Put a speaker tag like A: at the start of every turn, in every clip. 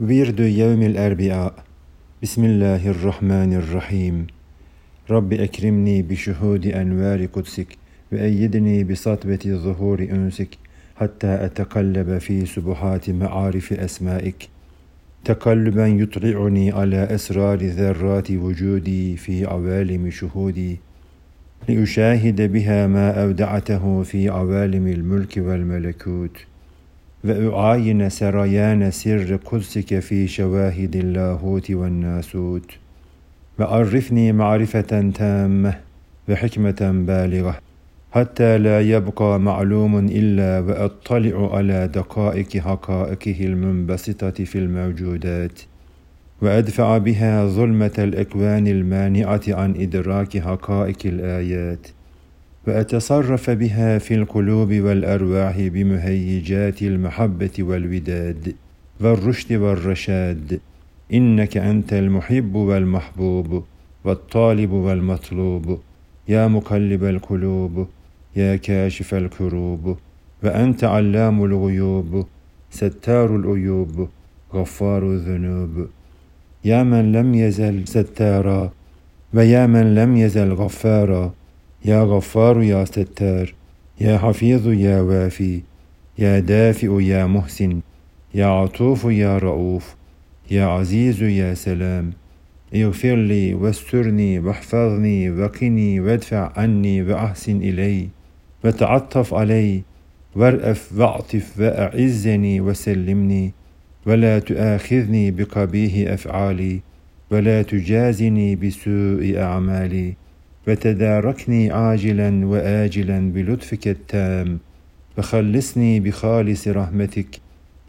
A: ورد يوم الأربعاء. بسم الله الرحمن الرحيم. رب أكرمني بشهود أنوار قدسك وأيدني بسطبة ظهور أنسك حتى أتقلب في سبحات معارف أسمائك. تقلبا يطلعني على أسرار ذرات وجودي في عوالم شهودي. لأشاهد بها ما أودعته في عوالم الملك والملكوت. وأعاين سريان سر قدسك في شواهد اللاهوت والناسوت. وعرفني معرفة تامة وحكمة بالغة حتى لا يبقى معلوم إلا وأطلع على دقائق حقائقه المنبسطة في الموجودات وأدفع بها ظلمة الأكوان المانعة عن إدراك حقائق الآيات. وأتصرف بها في القلوب والأرواح بمهيجات المحبة والوداد والرشد والرشاد. إنك أنت المحب والمحبوب والطالب والمطلوب. يا مقلب القلوب يا كاشف الكروب. وأنت علام الغيوب ستار العيوب غفار الذنوب. يا من لم يزل ستارا ويا من لم يزل غفارا. يا غفار يا ستار يا حفيظ يا وافي يا دافئ يا محسن يا عطوف يا رؤوف يا عزيز يا سلام. اغفر لي واسترني واحفظني وقني وادفع عني وأحسن إلي. وتعطف علي وارأف واعطف وأعزني وسلمني. ولا تؤاخذني بقبيح أفعالي ولا تجازني بسوء أعمالي. وتداركني عاجلا واجلا بلطفك التام وخلصني بخالص رحمتك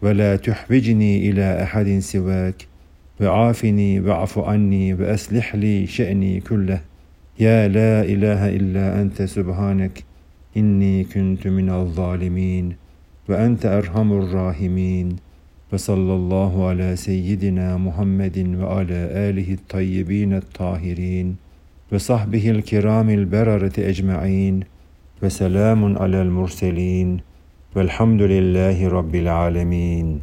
A: ولا تحوجني إلى أحد سواك وعافني واعف عني وأصلح لي شأني كله. يا لا إله إلا أنت سبحانك إني كنت من الظالمين وأنت أرحم الراحمين. وصلى الله على سيدنا محمد وعلى آله الطيبين الطاهرين. وصحبه الكرام البررة أجمعين وسلام على المرسلين والحمد لله رب العالمين.